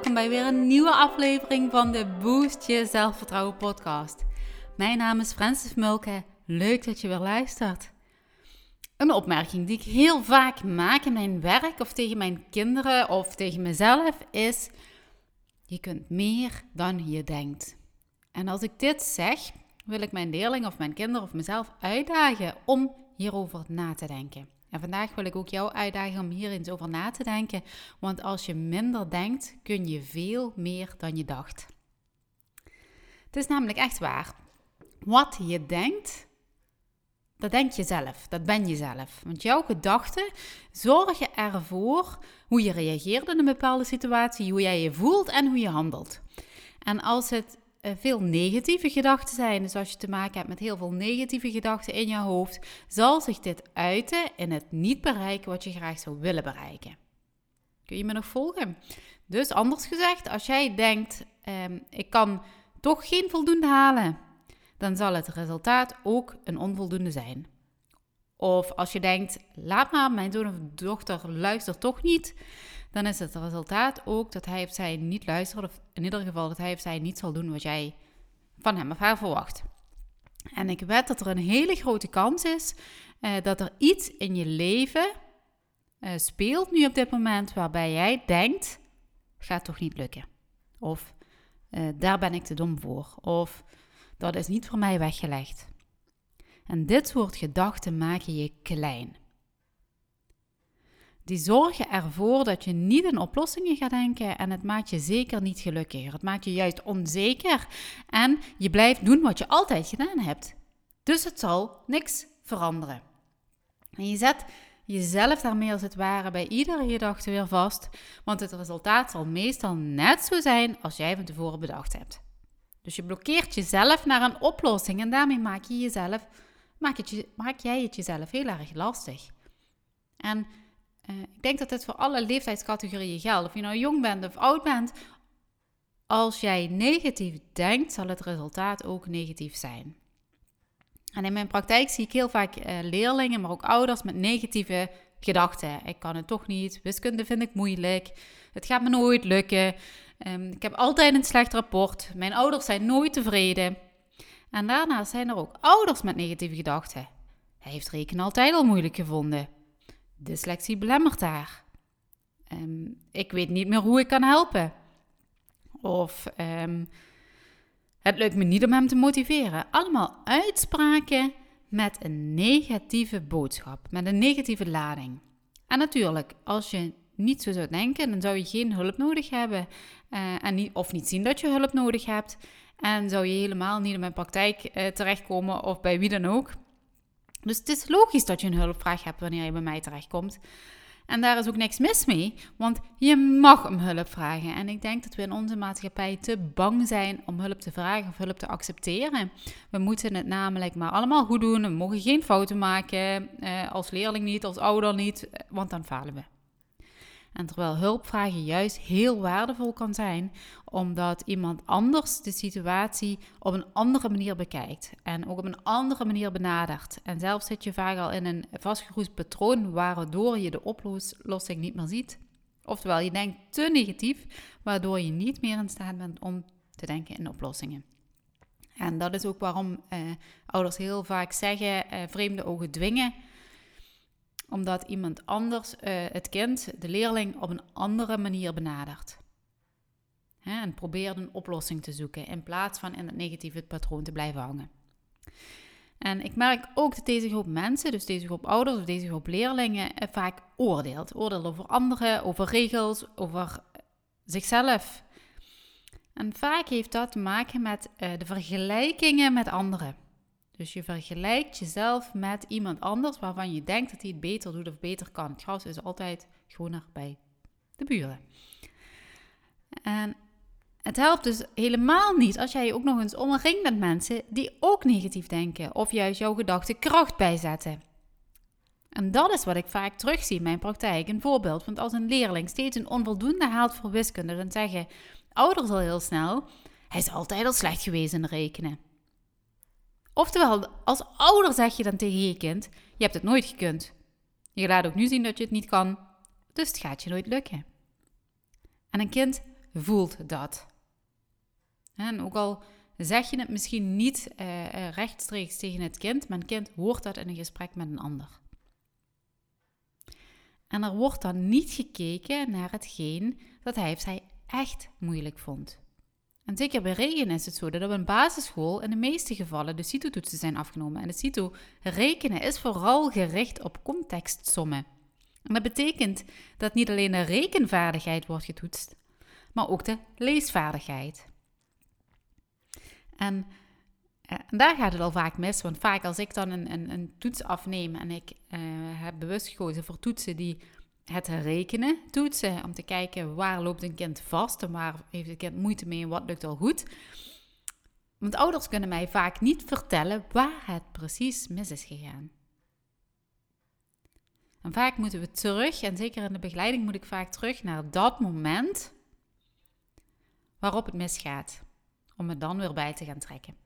Welkom bij weer een nieuwe aflevering van de Boost Je Zelfvertrouwen podcast. Mijn naam is Francis Mulke, leuk dat je weer luistert. Een opmerking die ik heel vaak maak in mijn werk of tegen mijn kinderen of tegen mezelf is: je kunt meer dan je denkt. En als ik dit zeg, wil ik mijn leerling of mijn kinderen of mezelf uitdagen om hierover na te denken. En vandaag wil ik ook jou uitdagen om hier eens over na te denken. Want als je minder denkt, kun je veel meer dan je dacht. Het is namelijk echt waar. Wat je denkt, dat denk je zelf. Dat ben je zelf. Want jouw gedachten zorgen ervoor hoe je reageert in een bepaalde situatie, hoe jij je voelt en hoe je handelt. En als het veel negatieve gedachten zijn, dus als je te maken hebt met heel veel negatieve gedachten in je hoofd, zal zich dit uiten in het niet bereiken wat je graag zou willen bereiken. Kun je me nog volgen? Dus anders gezegd, als jij denkt, ehm, ik kan toch geen voldoende halen, dan zal het resultaat ook een onvoldoende zijn. Of als je denkt, laat maar, mijn zoon of dochter luistert toch niet, dan is het resultaat ook dat hij of zij niet luistert, of in ieder geval dat hij of zij niet zal doen wat jij van hem of haar verwacht. En ik weet dat er een hele grote kans is uh, dat er iets in je leven uh, speelt nu op dit moment waarbij jij denkt, gaat toch niet lukken. Of uh, daar ben ik te dom voor. Of dat is niet voor mij weggelegd. En dit soort gedachten maken je klein die zorgen ervoor dat je niet in oplossingen gaat denken en het maakt je zeker niet gelukkiger. Het maakt je juist onzeker en je blijft doen wat je altijd gedaan hebt. Dus het zal niks veranderen. En je zet jezelf daarmee als het ware bij iedere gedachte weer vast, want het resultaat zal meestal net zo zijn als jij van tevoren bedacht hebt. Dus je blokkeert jezelf naar een oplossing en daarmee maak, je jezelf, maak, het maak jij het jezelf heel erg lastig. En uh, ik denk dat dit voor alle leeftijdscategorieën geldt. Of je nou jong bent of oud bent. Als jij negatief denkt, zal het resultaat ook negatief zijn. En in mijn praktijk zie ik heel vaak uh, leerlingen, maar ook ouders met negatieve gedachten. Ik kan het toch niet. Wiskunde vind ik moeilijk. Het gaat me nooit lukken. Um, ik heb altijd een slecht rapport. Mijn ouders zijn nooit tevreden. En daarnaast zijn er ook ouders met negatieve gedachten. Hij heeft rekenen altijd al moeilijk gevonden dyslexie belemmert daar. Ehm, ik weet niet meer hoe ik kan helpen. Of um, het lukt me niet om hem te motiveren. Allemaal uitspraken met een negatieve boodschap, met een negatieve lading. En natuurlijk, als je niet zo zou denken, dan zou je geen hulp nodig hebben. Uh, en niet, of niet zien dat je hulp nodig hebt. En zou je helemaal niet in mijn praktijk uh, terechtkomen of bij wie dan ook. Dus het is logisch dat je een hulpvraag hebt wanneer je bij mij terechtkomt. En daar is ook niks mis mee, want je mag om hulp vragen. En ik denk dat we in onze maatschappij te bang zijn om hulp te vragen of hulp te accepteren. We moeten het namelijk maar allemaal goed doen. We mogen geen fouten maken, eh, als leerling niet, als ouder niet, want dan falen we. En terwijl hulpvragen juist heel waardevol kan zijn, omdat iemand anders de situatie op een andere manier bekijkt en ook op een andere manier benadert. En zelf zit je vaak al in een vastgeroest patroon waardoor je de oplossing niet meer ziet. Oftewel, je denkt te negatief, waardoor je niet meer in staat bent om te denken in oplossingen. En dat is ook waarom eh, ouders heel vaak zeggen: eh, vreemde ogen dwingen. Omdat iemand anders eh, het kind, de leerling, op een andere manier benadert. Hè, en probeert een oplossing te zoeken in plaats van in het negatieve patroon te blijven hangen. En ik merk ook dat deze groep mensen, dus deze groep ouders of deze groep leerlingen, eh, vaak oordeelt. Oordeelt over anderen, over regels, over zichzelf. En vaak heeft dat te maken met de vergelijkingen met anderen. Dus je vergelijkt jezelf met iemand anders waarvan je denkt dat hij het beter doet of beter kan. Het gras is altijd groener bij de buren. En het helpt dus helemaal niet als jij je ook nog eens omringt met mensen die ook negatief denken of juist jouw gedachten kracht bijzetten. En dat is wat ik vaak terugzie in mijn praktijk. Een voorbeeld, want als een leerling steeds een onvoldoende haalt voor wiskunde, dan zeggen ouders al heel snel: hij is altijd al slecht geweest in rekenen. Oftewel, als ouder zeg je dan tegen je kind: je hebt het nooit gekund. Je laat ook nu zien dat je het niet kan, dus het gaat je nooit lukken. En een kind voelt dat. En ook al zeg je het misschien niet uh, rechtstreeks tegen het kind, maar een kind hoort dat in een gesprek met een ander. En er wordt dan niet gekeken naar hetgeen dat hij of zij echt moeilijk vond. En zeker bij rekenen is het zo dat op een basisschool in de meeste gevallen de CITO-toetsen zijn afgenomen. En de CITO rekenen is vooral gericht op contextsommen. En dat betekent dat niet alleen de rekenvaardigheid wordt getoetst, maar ook de leesvaardigheid. En, eh, en daar gaat het al vaak mis, want vaak als ik dan een, een, een toets afneem en ik uh, heb bewust gekozen voor toetsen die het rekenen toetsen, om te kijken waar loopt een kind vast en waar heeft het kind moeite mee en wat lukt al goed. Want ouders kunnen mij vaak niet vertellen waar het precies mis is gegaan. En vaak moeten we terug, en zeker in de begeleiding moet ik vaak terug naar dat moment waarop het misgaat. Om het dan weer bij te gaan trekken.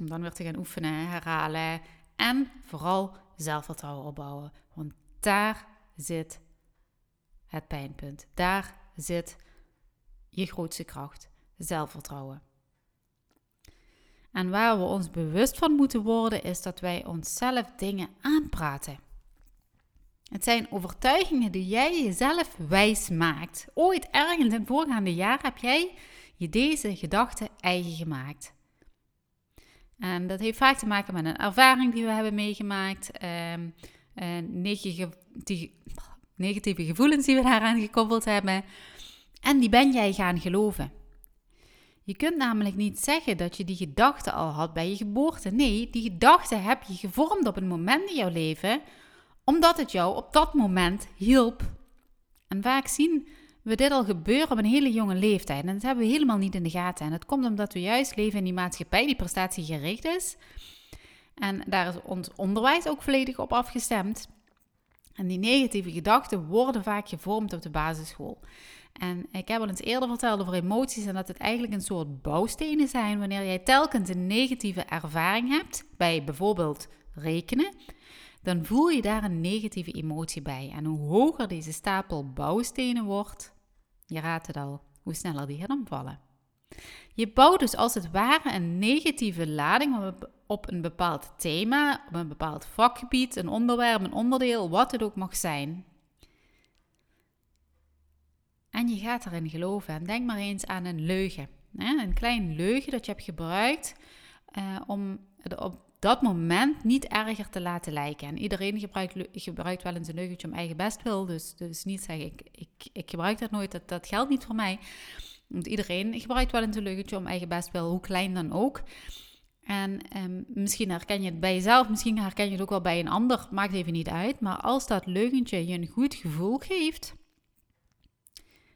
Om dan weer te gaan oefenen, herhalen en vooral zelfvertrouwen opbouwen. Want daar zit het pijnpunt. Daar zit je grootste kracht, zelfvertrouwen. En waar we ons bewust van moeten worden, is dat wij onszelf dingen aanpraten. Het zijn overtuigingen die jij jezelf wijs maakt. Ooit ergens in het voorgaande jaar heb jij je deze gedachten eigen gemaakt. En dat heeft vaak te maken met een ervaring die we hebben meegemaakt, ehm, negatieve, negatieve gevoelens die we daaraan gekoppeld hebben. En die ben jij gaan geloven. Je kunt namelijk niet zeggen dat je die gedachte al had bij je geboorte. Nee, die gedachte heb je gevormd op een moment in jouw leven, omdat het jou op dat moment hielp. En vaak zien we dit al gebeuren op een hele jonge leeftijd. En dat hebben we helemaal niet in de gaten. En dat komt omdat we juist leven in die maatschappij die prestatiegericht is. En daar is ons onderwijs ook volledig op afgestemd. En die negatieve gedachten worden vaak gevormd op de basisschool. En ik heb al eens eerder verteld over emoties en dat het eigenlijk een soort bouwstenen zijn. Wanneer jij telkens een negatieve ervaring hebt, bij bijvoorbeeld rekenen, dan voel je daar een negatieve emotie bij. En hoe hoger deze stapel bouwstenen wordt, je raadt het al, hoe sneller die gaat omvallen. Je bouwt dus als het ware een negatieve lading op een bepaald thema, op een bepaald vakgebied, een onderwerp, een onderdeel, wat het ook mag zijn. En je gaat erin geloven. En denk maar eens aan een leugen. Een klein leugen dat je hebt gebruikt uh, om op dat moment niet erger te laten lijken. En iedereen gebruikt, gebruikt wel eens een leugentje om eigen bestwil. Dus, dus niet zeggen, ik, ik, ik gebruik dat nooit, dat, dat geldt niet voor mij. Want iedereen gebruikt wel eens een leugentje om eigen bestwil, hoe klein dan ook. En ehm, misschien herken je het bij jezelf, misschien herken je het ook wel bij een ander, maakt even niet uit. Maar als dat leugentje je een goed gevoel geeft,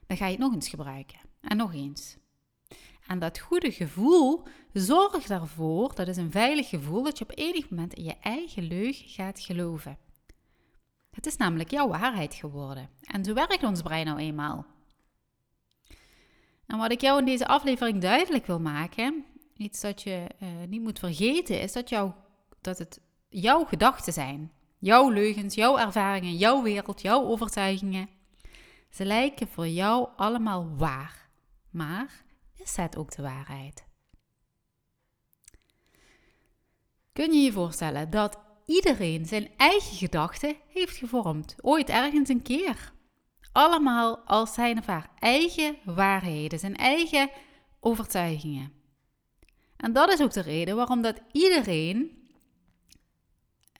dan ga je het nog eens gebruiken. En nog eens. En dat goede gevoel zorgt ervoor, dat is een veilig gevoel, dat je op enig moment in je eigen leugen gaat geloven. Het is namelijk jouw waarheid geworden. En zo werkt ons brein nou eenmaal. En wat ik jou in deze aflevering duidelijk wil maken, iets dat je uh, niet moet vergeten, is dat, jou, dat het jouw gedachten zijn. Jouw leugens, jouw ervaringen, jouw wereld, jouw overtuigingen. Ze lijken voor jou allemaal waar. Maar is het ook de waarheid? kun je je voorstellen dat iedereen zijn eigen gedachten heeft gevormd, ooit ergens een keer. Allemaal als zijn of haar eigen waarheden, zijn eigen overtuigingen. En dat is ook de reden waarom dat iedereen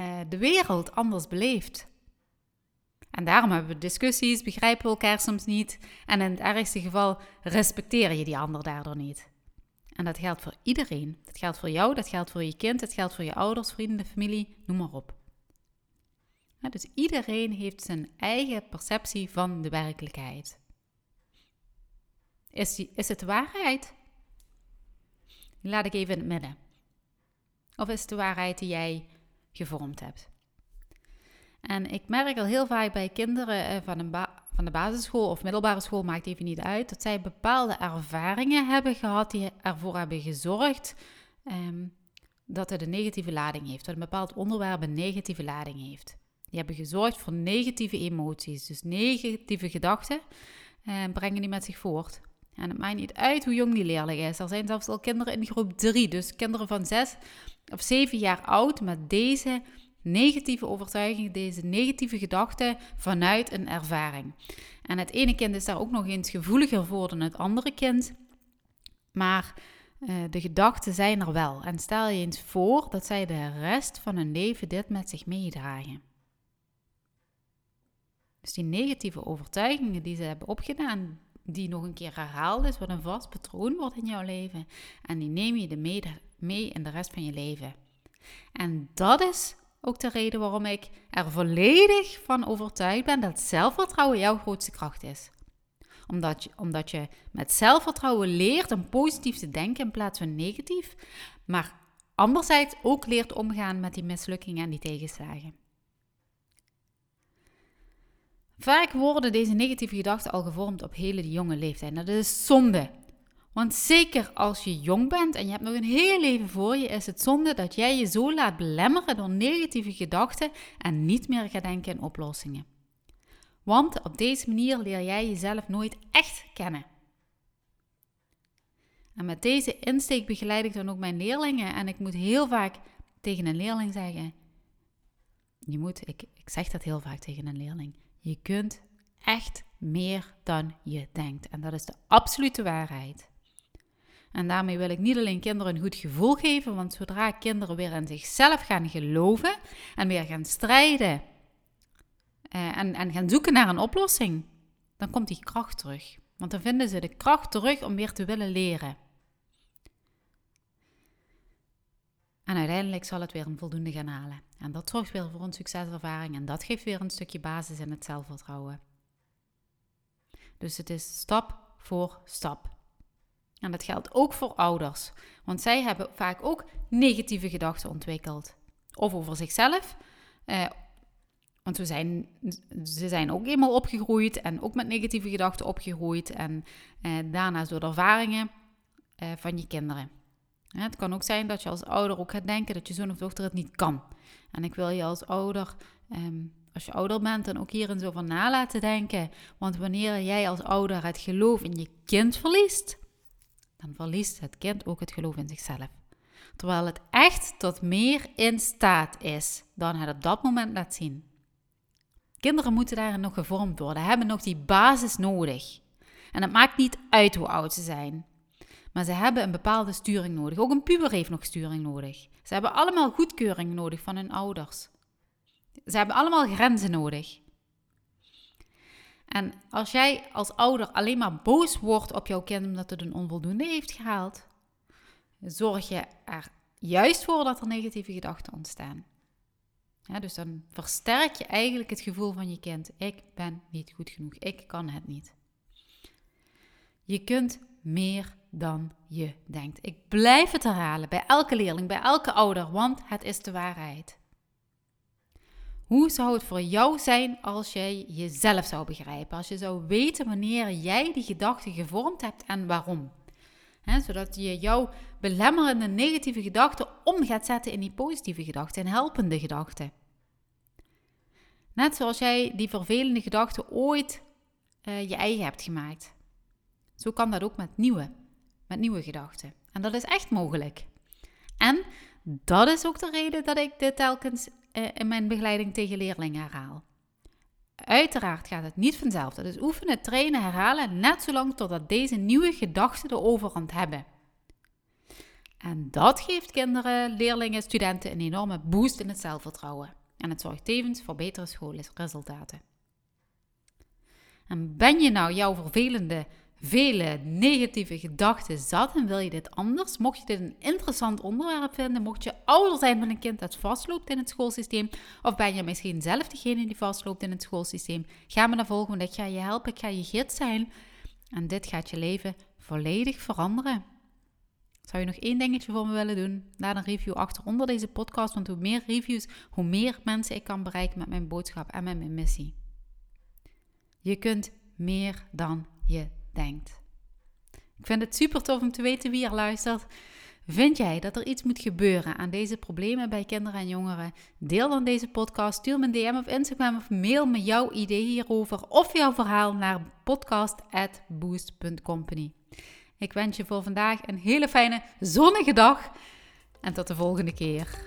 uh, de wereld anders beleeft. En daarom hebben we discussies, begrijpen we elkaar soms niet en in het ergste geval respecteer je die ander daardoor niet. En dat geldt voor iedereen. Dat geldt voor jou, dat geldt voor je kind, dat geldt voor je ouders, vrienden, familie, noem maar op. dus iedereen heeft zijn eigen perceptie van de werkelijkheid. Is, die, is het de waarheid? Laat ik even in het midden. Of is het de waarheid die jij gevormd hebt? En ik merk al heel vaak bij kinderen eh, van, een van de basisschool of middelbare school, maakt even niet uit, dat zij bepaalde ervaringen hebben gehad die ervoor hebben gezorgd ehm, dat het een negatieve lading heeft, dat een bepaald onderwerp een negatieve lading heeft. Die hebben gezorgd voor negatieve emoties, dus negatieve gedachten eh, brengen die met zich voort. En het maakt niet uit hoe jong die leerling is. Er zijn zelfs al kinderen in groep 3, dus kinderen van 6 of 7 jaar oud met deze negatieve overtuiging, deze negatieve gedachten vanuit een ervaring. En het ene kind is daar ook nog eens gevoeliger voor dan het andere kind. Maar uh, de gedachten zijn er wel. En stel je eens voor dat zij de rest van hun leven dit met zich meedragen. Dus die negatieve overtuigingen die ze hebben opgedaan, die nog een keer herhaald is, wat een vast patroon wordt in jouw leven. En die neem je mee, mee in de rest van je leven. En dat is ook de reden waarom ik er volledig van overtuigd ben dat zelfvertrouwen jouw grootste kracht is. Omdat je, omdat je met zelfvertrouwen leert om positief te denken in plaats van negatief, maar anderzijds ook leert omgaan met die mislukkingen en die tegenslagen. Vaak worden deze negatieve gedachten al gevormd op hele jonge leeftijd. Dat is zonde. Want zeker als je jong bent en je hebt nog een heel leven voor je, is het zonde dat jij je zo laat belemmeren door negatieve gedachten en niet meer gaat denken in oplossingen. Want op deze manier leer jij jezelf nooit echt kennen. En met deze insteek begeleid ik dan ook mijn leerlingen en ik moet heel vaak tegen een leerling zeggen: Je moet, ik, ik zeg dat heel vaak tegen een leerling, je kunt echt meer dan je denkt. En dat is de absolute waarheid. En daarmee wil ik niet alleen kinderen een goed gevoel geven, want zodra kinderen weer in zichzelf gaan geloven en weer gaan strijden eh, en, en gaan zoeken naar een oplossing, dan komt die kracht terug. Want dan vinden ze de kracht terug om weer te willen leren. En uiteindelijk zal het weer een voldoende gaan halen. En dat zorgt weer voor een succeservaring en dat geeft weer een stukje basis in het zelfvertrouwen. Dus het is stap voor stap. En dat geldt ook voor ouders, want zij hebben vaak ook negatieve gedachten ontwikkeld. Of over zichzelf, eh, want zijn, ze zijn ook eenmaal opgegroeid en ook met negatieve gedachten opgegroeid. En eh, daarnaast door de ervaringen eh, van je kinderen. Het kan ook zijn dat je als ouder ook gaat denken dat je zoon of dochter het niet kan. En ik wil je als ouder, ehm, als je ouder bent, dan ook hierin zo van na laten denken. Want wanneer jij als ouder het geloof in je kind verliest, dan verliest het kind ook het geloof in zichzelf. Terwijl het echt tot meer in staat is dan het op dat moment laat zien. Kinderen moeten daarin nog gevormd worden, hebben nog die basis nodig. En het maakt niet uit hoe oud ze zijn. Maar ze hebben een bepaalde sturing nodig. Ook een puber heeft nog sturing nodig. Ze hebben allemaal goedkeuring nodig van hun ouders. Ze hebben allemaal grenzen nodig. En als jij als ouder alleen maar boos wordt op jouw kind omdat het een onvoldoende heeft gehaald, zorg je er juist voor dat er negatieve gedachten ontstaan. dus dan versterk je eigenlijk het gevoel van je kind: ik ben niet goed genoeg, ik kan het niet. Je kunt meer dan je denkt. Ik blijf het herhalen bij elke leerling, bij elke ouder, want het is de waarheid. Hoe zou het voor jou zijn als jij jezelf zou begrijpen? Als je zou weten wanneer jij die gedachte gevormd hebt en waarom? zodat je jouw belemmerende negatieve gedachten om gaat zetten in die positieve gedachten, in helpende gedachten. Net zoals jij die vervelende gedachten ooit uh, je eigen hebt gemaakt. Zo kan dat ook met nieuwe, met nieuwe gedachten. En dat is echt mogelijk. En dat is ook de reden dat ik dit telkens eh, in mijn begeleiding tegen leerlingen herhaal. Uiteraard gaat het niet vanzelf. Dat is oefenen, trainen, herhalen, net zolang totdat deze nieuwe gedachten de overhand hebben. En dat geeft kinderen, leerlingen, studenten een enorme boost in het zelfvertrouwen. En het zorgt tevens voor betere schoolresultaten. En ben je nou jouw vervelende, vele negatieve gedachten zat en wil je dit anders? Mocht je dit een interessant onderwerp vinden, mocht je ouder zijn van een kind dat vastloopt in het schoolsysteem, of ben je misschien zelf degene die vastloopt in het schoolsysteem, ga me naar volgen, want ik ga je helpen, ik ga je gids zijn. En dit gaat je leven volledig veranderen. Zou je nog één dingetje voor me willen doen? Laat een review achter onder deze podcast, want hoe meer reviews, hoe meer mensen ik kan bereiken met mijn boodschap en met mijn missie. Je kunt meer dan je denkt. Ik vind het super tof om te weten wie er luistert. Vind jij dat er iets moet gebeuren aan deze problemen bij kinderen en jongeren? Deel dan deze podcast, stuur me een DM op Instagram of mail me jouw idee hierover of jouw verhaal naar podcast@boost.company. Ik wens je voor vandaag een hele fijne zonnige dag en tot de volgende keer.